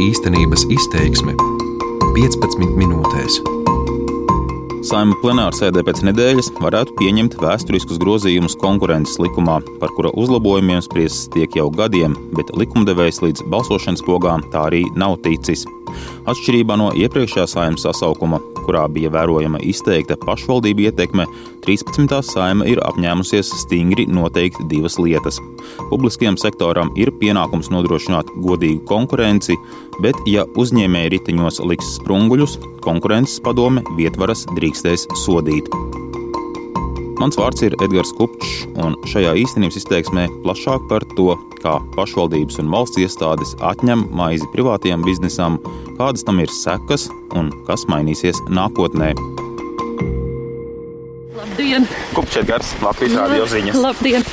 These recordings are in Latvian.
Īstenības izteiksme 15 minūtēs. Saima plenāra sēdē pēc nedēļas varētu pieņemt vēsturiskus grozījumus konkurences likumā, par kura uzlabojumiem spriests tiek jau gadiem, bet likumdevējs līdz balsošanas pogām tā arī nav ticis. Atšķirībā no iepriekšējā saimnes sasaukuma, kurā bija vērojama izteikta pašvaldību ietekme, 13. saima ir apņēmusies stingri noteikt divas lietas. Publiskajam sektoram ir pienākums nodrošināt godīgu konkurenci, bet, ja uzņēmēji riteņos liks sprunguļus, konkurences padome vietvaras drīkstēs sodīt. Mans vārds ir Edgars Kupčs, un šajā īstenības izteiksmē plašāk par to, kā pašvaldības un valsts iestādes atņem maizi privātajam biznesam, kādas tam ir sekas un kas mainīsies nākotnē. Labdien! Kupčs Edgars, Latvijas radio ziņas. Labdien!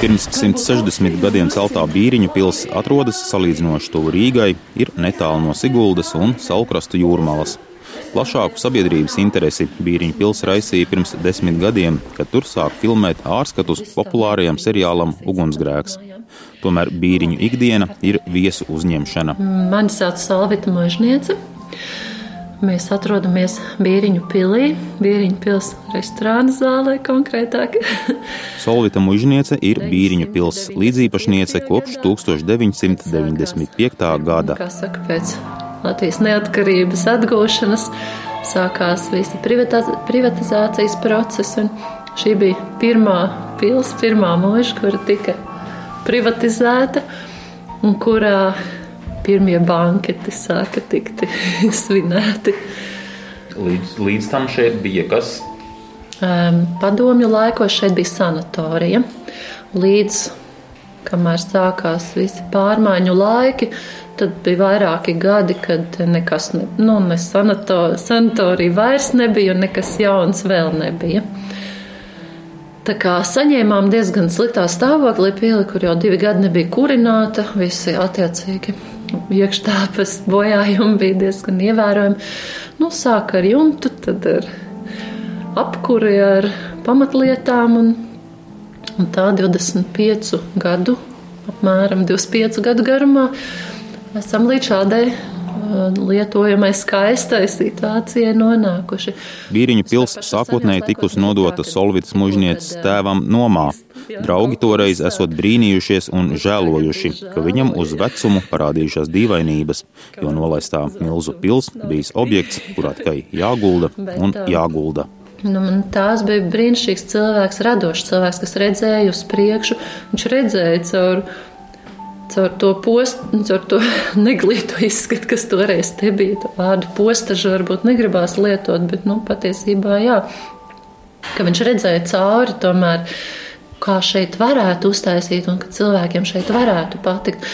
Pirms 160 gadiem celtā Bīriņu pils atrodas salīdzinoši tuvu Rīgai, ir netālu no Siguldas un Salkrastu jūrmalas. Plašāku sabiedrības interesi Bīriņu pils raisīja pirms desmit gadiem, kad tur sāk filmēt ārskatus populārajam seriālam Ugunsgrēks. Tomēr Bīriņu ikdiena ir viesu uzņemšana. Mani sauc Salvita Možniece. Mēs atrodamies Bīriņu pilī, Bīriņu pils restorāna zālē konkrētāk. Solvita Mužniece ir Bīriņu pils līdzīpašniece kopš 1995. gada. Kā saka, pēc Latvijas neatkarības atgūšanas sākās visi privatizā privatizācijas procesi. Šī bija pirmā pilsēta, pirmā mūža, kura tika privatizēta un kurā pirmie banketi sāka tikt svinēti. Līdz, līdz tam šeit bija kas? Um, padomju laikos šeit bija sanatorija. Līdz kamēr sākās visi pārmaiņu laiki, tad bija vairāki gadi, kad nekas, ne, nu, ne sanato, sanatorija vairs nebija un nekas jauns vēl nebija. Tā kā saņēmām diezgan sliktā stāvoklī pieli, kur jau divi gadi nebija kurināta, visi attiecīgi iekštāpas bojājumi bija diezgan ievērojami. Nu, sāk ar jumtu, tad ar apkuri, ar pamatlietām un, un tā 25 gadu, apmēram 25 gadu garumā esam līdz šādai lietojamai skaistai situācijai nonākuši. Vīriņu pils sākotnēji tikusi nodota Solvitas mužnieces tēvam nomā. Draugi toreiz esot brīnījušies un žēlojuši, ka viņam uz vecumu parādījušās dīvainības, jo nolaistā milzu pils bijis objekts, kurā tikai jāgulda un jāgulda. Nu, tās bija brīnišķīgs cilvēks, radošs cilvēks, kas redzēja uz priekšu. Viņš redzēja caur caur to postu, caur to neglīto izskatu, kas toreiz te bija. To vārdu postažu varbūt negribās lietot, bet nu, patiesībā jā, ka viņš redzēja cauri tomēr, kā šeit varētu uztaisīt un ka cilvēkiem šeit varētu patikt.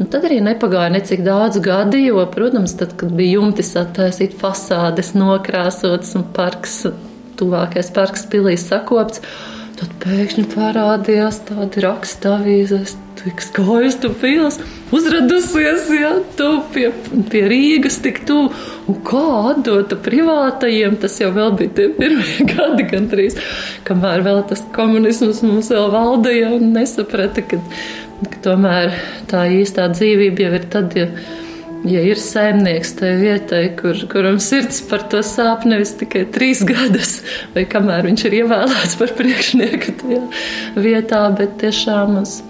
Un tad arī nepagāja necik daudz gadi, jo, protams, tad, kad bija jumtis attaisīt fasādes nokrāsotas un parks, tuvākais parks pilī sakopts, tad pēkšņi parādījās tādi rakstavīzes, tik skaistu pils, uzradusies, ja tu pie, pie Rīgas tik tu, un kā atdota privātajiem, tas jau vēl bija tie pirmie gadi gandrīz, kamēr vēl tas komunisms mums vēl valdīja un nesaprata, ka, ka tomēr tā īstā dzīvība jau ir tad, ja ja ir saimnieks tajā vietā, kur, kuram sirds par to sāp nevis tikai trīs gadus, vai kamēr viņš ir ievēlēts par priekšnieku tajā vietā, bet tiešām uz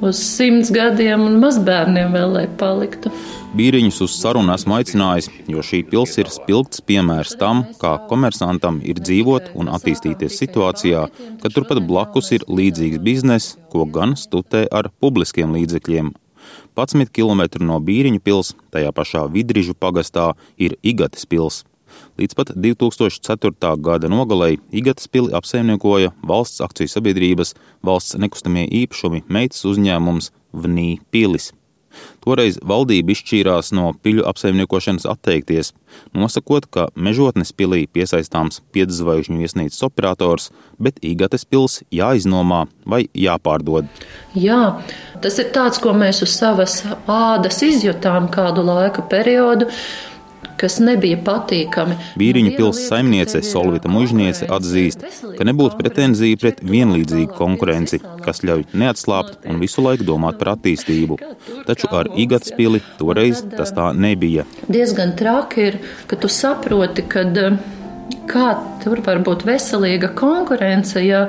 uz simts gadiem un mazbērniem vēl, lai paliktu. Bīriņus uz sarunu esmu aicinājis, jo šī pils ir spilgts piemērs tam, kā komersantam ir dzīvot un attīstīties situācijā, kad turpat blakus ir līdzīgs bizness, ko gan stutē ar publiskiem līdzekļiem. 11 km no Bīriņu pils, tajā pašā Vidrižu pagastā, ir Igates pils. Līdz pat 2004. gada nogalei Igatas pili apsaimniekoja valsts akciju sabiedrības valsts nekustamie īpašumi meitas uzņēmums Vnī pilis. Toreiz valdība izšķīrās no piļu apsaimniekošanas atteikties, nosakot, ka mežotnes pilī piesaistāms piedzvaigžņu viesnīcas operators, bet īgates pils jāiznomā vai jāpārdod. Jā, tas ir tāds, ko mēs uz savas ādas izjutām kādu laika periodu kas nebija patīkami. Vīriņu pilsētas saimniece Solvita Mužniece atzīst, ka nebūtu pretenzija pret vienlīdzīgu konkurenci, kas ļauj neatslābt un visu laiku domāt par attīstību. Taču ar Igatas pili toreiz tas tā nebija. Diezgan traki ir, ka tu saproti, ka kā tur var būt veselīga konkurence, ja,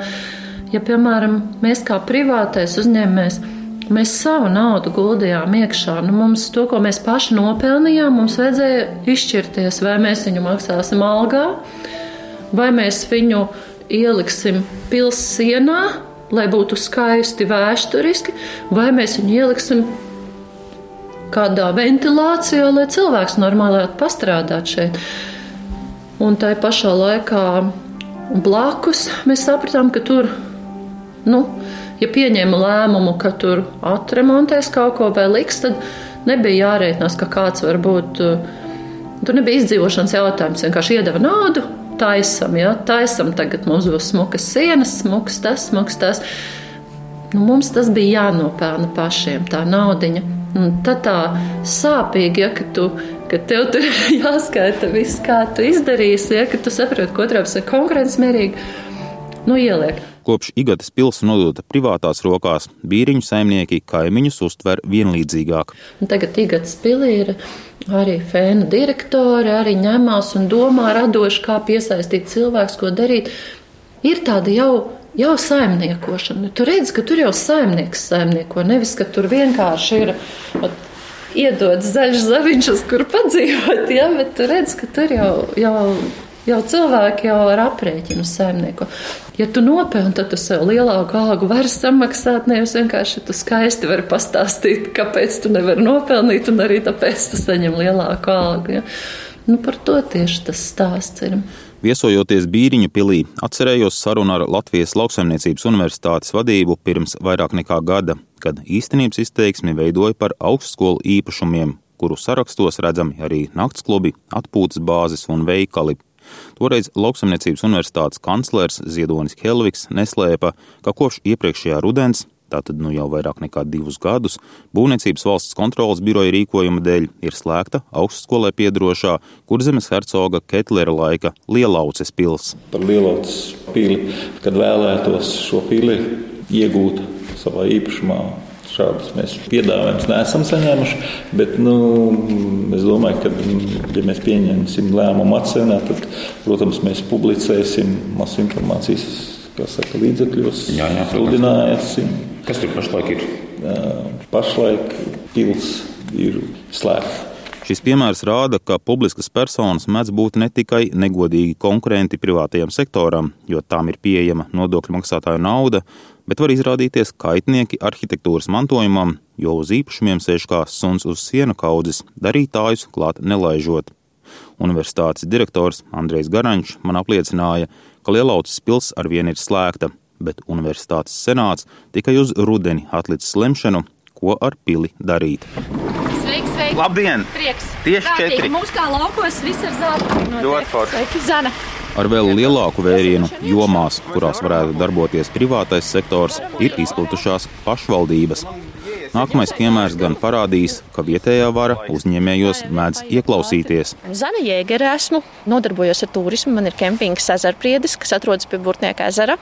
ja piemēram, mēs kā privātais uzņēmējs Mēs savu naudu guldījām iekšā. Nu, mums to, ko mēs paši nopelnījām, mums vajadzēja izšķirties, vai mēs viņu maksāsim algā, vai mēs viņu ieliksim pilsēnā, lai būtu skaisti vēsturiski, vai mēs viņu ieliksim kādā ventilācijā, lai cilvēks normāli varētu pastrādāt šeit. Un tai pašā laikā blakus mēs sapratām, ka tur, nu, ja pieņēma lēmumu, ka tur atremontēs kaut ko vai liks, tad nebija jārēķinās, ka kāds var būt. Uh, tur nebija izdzīvošanas jautājums. Vienkārši iedeva naudu, taisam, ja taisam, tagad mums būs smukas sienas, smukas tas, smukas tas. Nu, mums tas bija jānopelna pašiem, tā naudiņa. Un tad tā sāpīgi, ja, ka, tu, ka tev tur jāskaita viss, kā tu izdarīsi, ja, ka tu saproti, ka otrā pusē konkurence mierīgi nu, ieliek. Kopš Igatas pilsēta nodota privātās rokās, bīriņu saimnieki kaimiņus uztver vienlīdzīgāk. Tagad Igatas pilī ir arī fēna direktori, arī ņemās un domā radoši, kā piesaistīt cilvēkus, ko darīt. Ir tāda jau jau saimniekošana. Tu redzi, ka tur jau saimnieks saimnieko, nevis ka tur vienkārši ir. At, Iedodas zaļš zaviņš, uz kur padzīvot, ja, bet tu redz, ka tur jau, jau Jau cilvēki jau ar aprēķinu saimnieku. Ja tu nopelni, tad tu sev lielāku algu vari samaksāt. Nevis vienkārši tu skaisti vari pastāstīt, kāpēc tu nevari nopelnīt, un arī tāpēc tu saņem lielāku algu. Ja? Nu, par to tieši tas stāsts ir. Viesojoties Bīriņu pilī, atcerējos sarunu ar Latvijas Lauksaimniecības Universitātes vadību pirms vairāk nekā gada, kad īstenības izteiksmi veidoja par augstskolu īpašumiem, kuru sarakstos redzami arī naktsklubi, atpūtas bāzes un veikali. Toreiz Lauksamniecības universitātes kanclers Ziedonis Helvigs neslēpa, ka kopš iepriekšējā rudens tātad nu jau vairāk nekā divus gadus, Būvniecības valsts kontrolas biroja rīkojuma dēļ ir slēgta augstskolē piedarošā kurzemes hercoga Ketlera laika Lielauces pils. Par Lielauces pili, kad vēlētos šo pili iegūt savā īpašumā, Šādus mēs piedāvājumus neesam saņēmuši. Bet nu, es domāju, ka, ja mēs pieņemsim lēmumu atsevināt, tad, protams, mēs publicēsim masu informācijas saka, līdzekļos, sludināsim. Kas tur pašlaik ir? Pašlaik pils ir slēgta. Šis piemērs rāda, ka publiskas personas mēdz būt ne tikai negodīgi konkurenti privātajam sektoram, jo tām ir pieejama nodokļu maksātāju nauda, bet var izrādīties kaitnieki arhitektūras mantojumam, jo uz īpašumiem sēž kā suns uz sienu kaudzes, darītājus klāt nelaižot. Universitātes direktors Andrejs Garančs man apliecināja, ka Lielautas pils arvien ir slēgta, bet universitātes senāts tikai uz rudeni atlicis lemšanu, ko ar pili darīt. Sveiki, sveiki! Labdien! Prieks! Tieši Prātīgi. četri! Mums kā laukos viss ir zelta. Ļoti forši. Sveiki, Zana! Ar vēl lielāku vērienu jomās, kurās varētu darboties privātais sektors, ir izplatušās pašvaldības. Nākamais piemērs gan parādīs, ka vietējā vara uzņēmējos mēdz ieklausīties. Zana Jēgere esmu, nodarbojos ar turismu. Man ir kempings Ezerpriedis, kas atrodas pie Burtnieka ezera.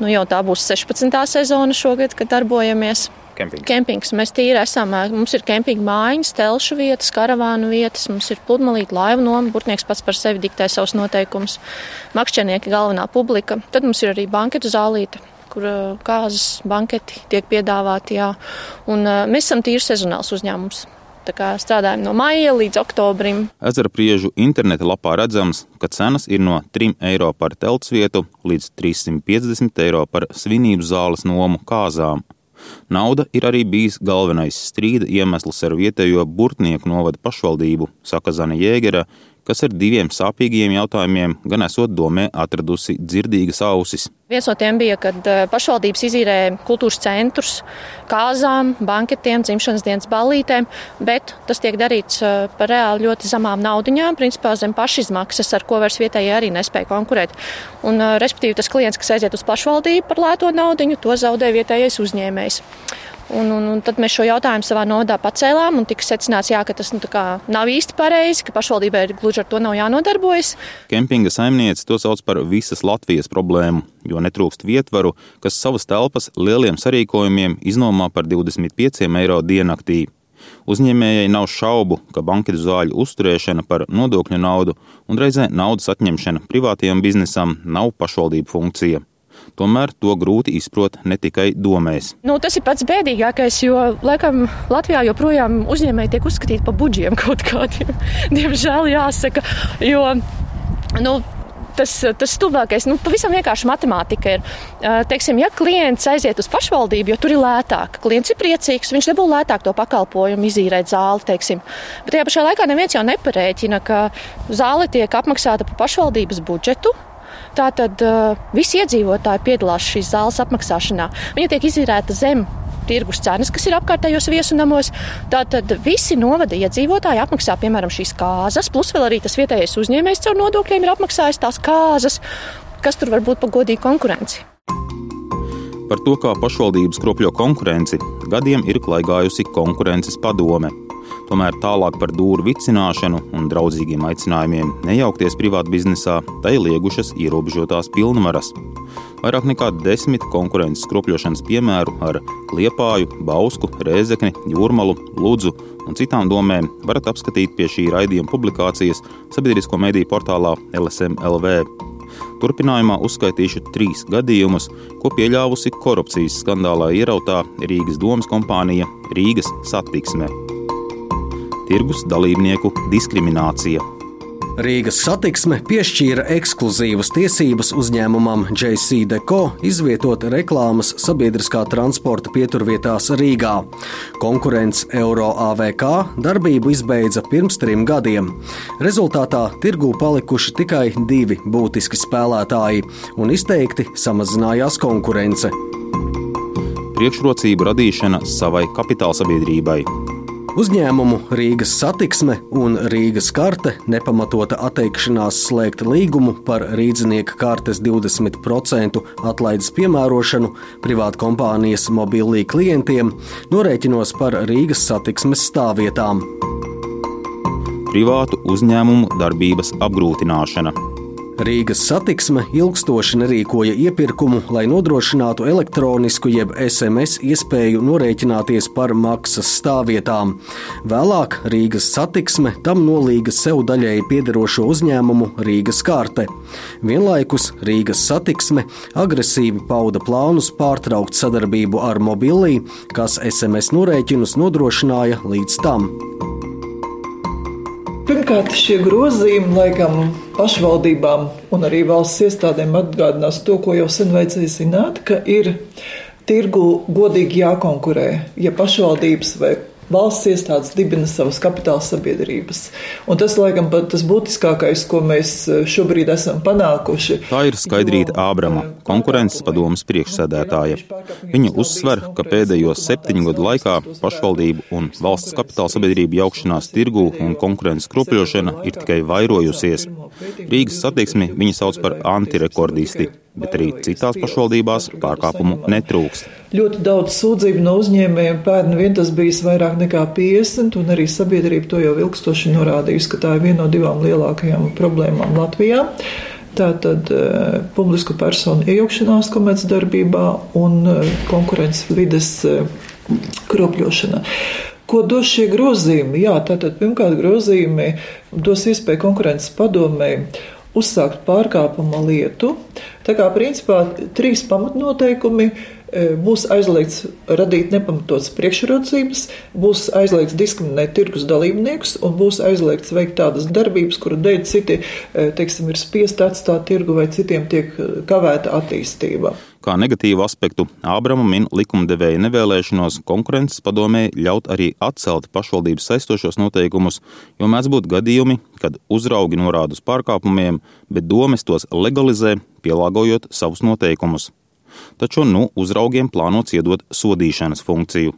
Nu, jau tā būs 16. sezona šogad, kad darbojamies. Kempings. Kempings. Mēs tīri esam. Mums ir kempinga mājiņas, telšu vietas, karavānu vietas, mums ir pludmalīte, laivu noma. Burtnieks pats par sevi diktē savus noteikumus. Makšķernieki galvenā publika. Tad mums ir arī banketu zālīte kur kāzas, banketi tiek piedāvāti. Jā. Un, mēs esam tīri sezonāls uzņēmums. Strādājam no maija līdz oktobrim. Ezera priežu interneta lapā redzams, ka cenas ir no 3 eiro par telts vietu līdz 350 eiro par svinību zāles nomu kāzām. Nauda ir arī bijis galvenais strīda iemesls ar vietējo Burtnieku novada pašvaldību, saka Zana Jēgera, kas ar diviem sāpīgiem jautājumiem gan esot domē atradusi dzirdīgas ausis. Viens no tiem bija, kad eh, pašvaldības izīrēja kultūras centrus, kāzām, banketiem, dzimšanas dienas ballītēm, bet tas tiek darīts eh, par reāli ļoti zemām naudiņām, principā zem pašizmaksas, ar ko vairs vietējie arī nespēja konkurēt. Un, eh, respektīvi, tas klients, kas aiziet uz pašvaldību par lēto naudiņu, to zaudē vietējais uzņēmējs. Un, un, un tad mēs šo jautājumu savā nodā pacēlām un tika secināts, jā, ka tas nu, nav īsti pareizi, ka pašvaldībai gluži ar to nav jānodarbojas. Kempinga saimniece to sauc par visas Latvijas problēmu, jo netrūkst vietvaru, kas savas telpas lieliem sarīkojumiem iznomā par 25 eiro diennaktī. Uzņēmējai nav šaubu, ka banketu zāļu uzturēšana par nodokļu naudu un reizē naudas atņemšana privātajam biznesam nav pašvaldību funkcija. Tomēr to grūti izprot ne tikai domēs. Nu, tas ir pats bēdīgākais, jo laikam Latvijā joprojām uzņēmēji tiek uzskatīti par budžiem kaut kādiem. Diemžēl jāsaka, jo nu, tas, tas tuvākais, nu, pavisam vienkārši matemātika ir. Teiksim, ja klients aiziet uz pašvaldību, jo tur ir lētāk, klients ir priecīgs, viņš nebūs lētāk to pakalpojumu izīrēt zāli, teiksim. Bet tajā pašā laikā neviens jau neparēķina, ka zāle tiek apmaksāta pa pašvaldības budžetu. Tātad uh, visi iedzīvotāji piedalās šīs zāles apmaksāšanā. Viņa tiek izīrēta zem tirgus cenas, kas ir apkārtējos viesunamos. Tātad visi novada iedzīvotāji apmaksā, piemēram, šīs kāzas, plus vēl arī tas vietējais uzņēmējs caur nodokļiem ir apmaksājis tās kāzas, kas tur var būt pa godīgu konkurenci. Par to, kā pašvaldības kropļo konkurenci, gadiem ir klaigājusi konkurences padome. Tomēr tālāk par dūru vicināšanu un draudzīgiem aicinājumiem nejaukties privātu biznesā, tai liegušas ierobežotās pilnvaras. Vairāk nekā desmit konkurences skropļošanas piemēru ar Liepāju, Bausku, Rēzekni, Jūrmalu, Ludzu un citām domēm varat apskatīt pie šī raidījuma publikācijas sabiedrisko mediju portālā LSMLV. Turpinājumā uzskaitīšu trīs gadījumus, ko pieļāvusi korupcijas skandālā ierautā Rīgas domas kompānija Rīgas satiksme tirgus dalībnieku diskriminācija. Rīgas satiksme piešķīra ekskluzīvas tiesības uzņēmumam JC Deco izvietot reklāmas sabiedriskā transporta pieturvietās Rīgā. Konkurence Euro AVK darbību izbeidza pirms trim gadiem. Rezultātā tirgū palikuši tikai divi būtiski spēlētāji un izteikti samazinājās konkurence. Priekšrocību radīšana savai kapitāla sabiedrībai. Uzņēmumu Rīgas satiksme un Rīgas karte nepamatota atteikšanās slēgt līgumu par rīznieka kartes 20% atlaides piemērošanu privātu kompānijas mobilī klientiem norēķinos par Rīgas satiksmes stāvvietām. Privātu uzņēmumu darbības apgrūtināšana. Rīgas satiksme ilgstoši nerīkoja iepirkumu, lai nodrošinātu elektronisku jeb SMS iespēju norēķināties par maksas stāvvietām. Vēlāk Rīgas satiksme tam nolīga sev daļēji piederošo uzņēmumu Rīgas karte. Vienlaikus Rīgas satiksme agresīvi pauda plānus pārtraukt sadarbību ar mobilī, kas SMS norēķinus nodrošināja līdz tam. Pirmkārt, šie grozījumi laikam pašvaldībām un arī valsts iestādēm atgādinās to, ko jau sen vajadzēja zināt, ka ir tirgu godīgi jākonkurē. Ja pašvaldības vai valsts iestādes dibina savas kapitāla sabiedrības. Un tas, laikam, pat tas būtiskākais, ko mēs eh, šobrīd esam panākuši. Tā ir Skaidrīta Ābrama, konkurences padomas priekšsēdētāja. Viņa uzsver, ka pēdējo septiņu gadu laikā pašvaldību un valsts kapitāla sabiedrību jaukšanās tirgū un konkurences kropļošana ir tikai vairojusies. Rīgas satiksmi viņa sauc par antirekordisti bet arī citās pašvaldībās pārkāpumu netrūkst. Ļoti daudz sūdzību no uzņēmējiem pērn vien tas bijis vairāk nekā 50, un arī sabiedrība to jau ilgstoši norādījusi, ka tā ir viena no divām lielākajām problēmām Latvijā. Tātad uh, publisku personu iejaukšanās komercdarbībā un uh, konkurences vides uh, kropļošana. Ko dos šie grozījumi? Jā, tātad pirmkārt grozījumi dos iespēju konkurences padomēji uzsākt pārkāpuma lietu. Tā kā principā trīs pamatnoteikumi e, būs aizliegts radīt nepamatotas priekšrocības, būs aizliegts diskriminēt tirgus dalībniekus un būs aizliegts veikt tādas darbības, kuru dēļ citi, teiksim, ir spiest atstāt tirgu vai citiem tiek kavēta attīstība. Kā negatīvu aspektu Ābrama min likumdevēja nevēlēšanos konkurences padomē ļaut arī atcelt pašvaldības saistošos noteikumus, jo mēdz būt gadījumi, kad uzraugi norāda uz pārkāpumiem, bet domes tos legalizē, pielāgojot savus noteikumus. Taču nu uzraugiem plānots iedot sodīšanas funkciju.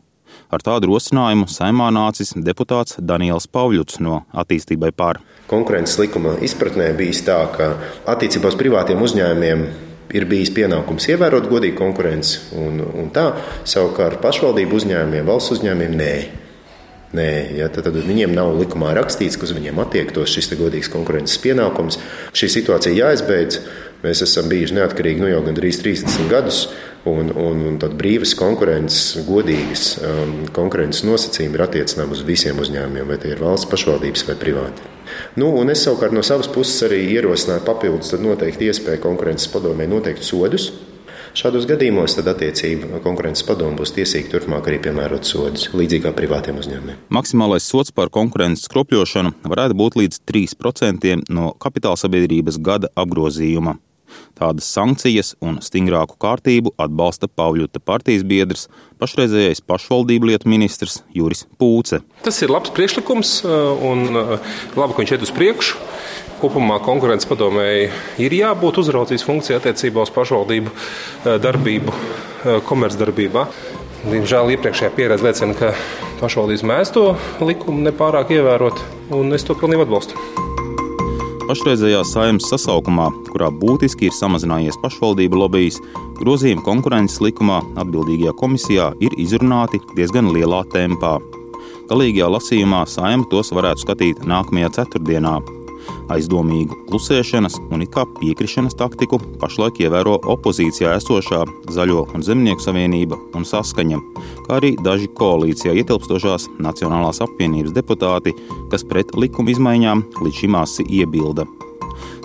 Ar tādu rosinājumu saimā nācis deputāts Daniels Pavļuts no attīstībai pār. Konkurences likuma izpratnē bijis tā, ka attiecībā uz privātiem uzņēmumiem ir bijis pienākums ievērot godīgu konkurenci, un, un tā savukārt pašvaldību uzņēmumiem, valsts uzņēmumiem nē. Nē, ja, tad, tad viņiem nav likumā rakstīts, ka uz viņiem attiektos šis godīgs konkurences pienākums. Šī situācija jāizbeidz. Mēs esam bijuši neatkarīgi nu jau gandrīz 30 gadus, un, un, un tad brīvas konkurences, godīgas um, konkurences nosacījumi ir attiecināmi uz visiem uzņēmumiem, vai tie ir valsts pašvaldības vai privāti. Nu, es savukārt no savas puses arī ierosināju papildus noteikti iespēju konkurences padomē noteikt sodus Šādos gadījumos tad attiecīgi konkurences padomu būs tiesīgi turpmāk arī piemērot sodus, līdzīgi kā privātiem uzņēmumiem. Maksimālais sots par konkurences kropļošanu varētu būt līdz 3% no kapitāla sabiedrības gada apgrozījuma. Tādas sankcijas un stingrāku kārtību atbalsta Pāvļuta partijas biedrs, pašreizējais pašvaldību lietu ministrs Juris Pūce. Tas ir labs priekšlikums un labi, ka viņš iet uz priekšu. Kopumā konkurences padomēji ir jābūt uzraudzības funkcijai attiecībā uz pašvaldību eh, darbību, eh, komercdarbībā. Diemžēl iepriekšējā pieredze liecina, ka pašvaldības mēdz to likumu nepārāk ievērot, un es to pilnībā atbalstu. Pašreizējā saimnes sasaukumā, kurā būtiski ir samazinājies pašvaldību lobbyis, grozījumi konkurences likumā atbildīgajā komisijā ir izrunāti diezgan lielā tempā. Galīgajā lasījumā saima tos varētu skatīt nākamajā ceturtdienā, Aizdomīgu klusēšanas un it kā piekrišanas taktiku pašlaik ievēro opozīcijā esošā Zaļo un Zemnieku savienība un saskaņa, kā arī daži koalīcijā ietilpstošās Nacionālās apvienības deputāti, kas pret likuma izmaiņām līdz šim asi iebilda.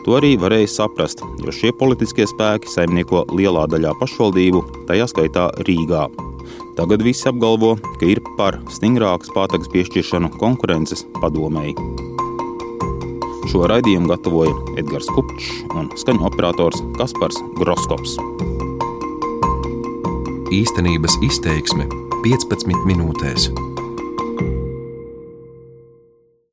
To arī varēja saprast, jo šie politiskie spēki saimnieko lielā daļā pašvaldību, tajā skaitā Rīgā. Tagad visi apgalvo, ka ir par stingrākas pātagas piešķiršanu konkurences padomēji. Šo raidījumu gatavoja Edgars Kupčs un skaņu operators Kaspars Groskops. Īstenības izteiksme 15 minūtēs.